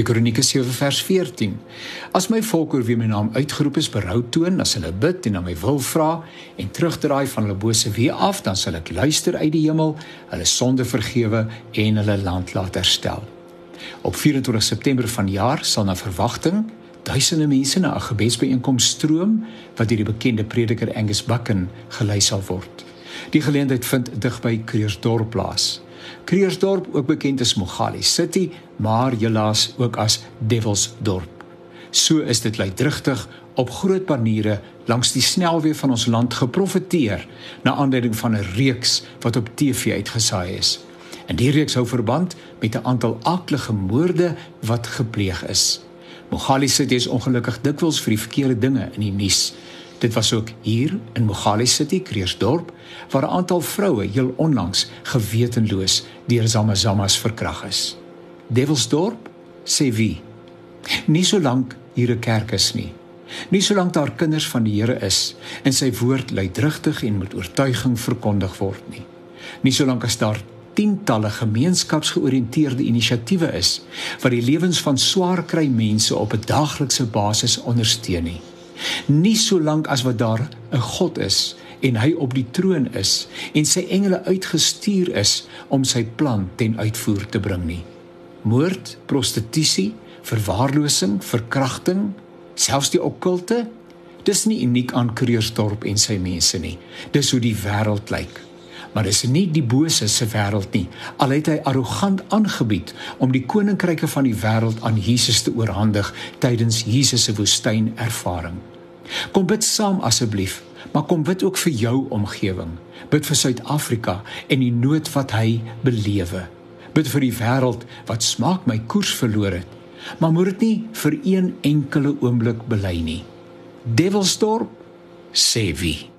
2 Kronieke 7 vers 14. As my volk oor wie my naam uitgeroep is berou toon, as hulle bid en na my wil vra en terugdraai van hulle bose weë af, dan sal ek luister uit die hemel, hulle sonde vergewe en hulle land laat herstel. Op 24 September vanjaar sal na verwagting duisende mense na 'n gebedsbyeenkoms stroom wat deur die bekende prediker Angus Buchan gelei sal word. Die geleentheid vind dig by Kreersdorp plaas. Kreersdorp, ook bekend as Mogali City, maar helaas ook as Devilsdorp. So is dit luidrigtig op groot maniere langs die snelweë van ons land geprofeteer na aanleiding van 'n reeks wat op TV uitgesaai is. En die reeks hou verband met 'n aantal aaklige moorde wat gepleeg is. Mogali City is ongelukkig dikwels vir die verkeerde dinge in die nuus. Dit was ook hier in Mogali City, Kreersdorp, waar 'n aantal vroue heel onlangs gewetenloos deur Zamazamas verkragt is. Devilsdorp sê wie? Nie so lank hier 'n kerk is nie. Nie so lank daar kinders van die Here is en sy woord luidrigtig en met oortuiging verkondig word nie. Nie so lank as daar tientalle gemeenskapsgeoriënteerde inisiatiewe is wat die lewens van swaar kry mense op 'n daaglikse basis ondersteun nie nie so lank as wat daar 'n God is en hy op die troon is en sy engele uitgestuur is om sy plan ten uitvoer te bring nie. Moord, prostitusie, verwaarlosing, verkrachting, selfs die okkulte, dis nie uniek aan Kreersdorp en sy mense nie. Dis hoe die wêreld lyk. Maar dis nie die bose se wêreld nie. Al het hy arrogant aangebied om die koninkryke van die wêreld aan Jesus te oorhandig tydens Jesus se woestyn ervaring. Kom bid saam asseblief, maar kom bid ook vir jou omgewing. Bid vir Suid-Afrika en die nood wat hy belewe. Bid vir die wêreld wat smaak my koers verloor het. Maar moet dit nie vir een enkele oomblik bely nie. Devilsdorp sê wie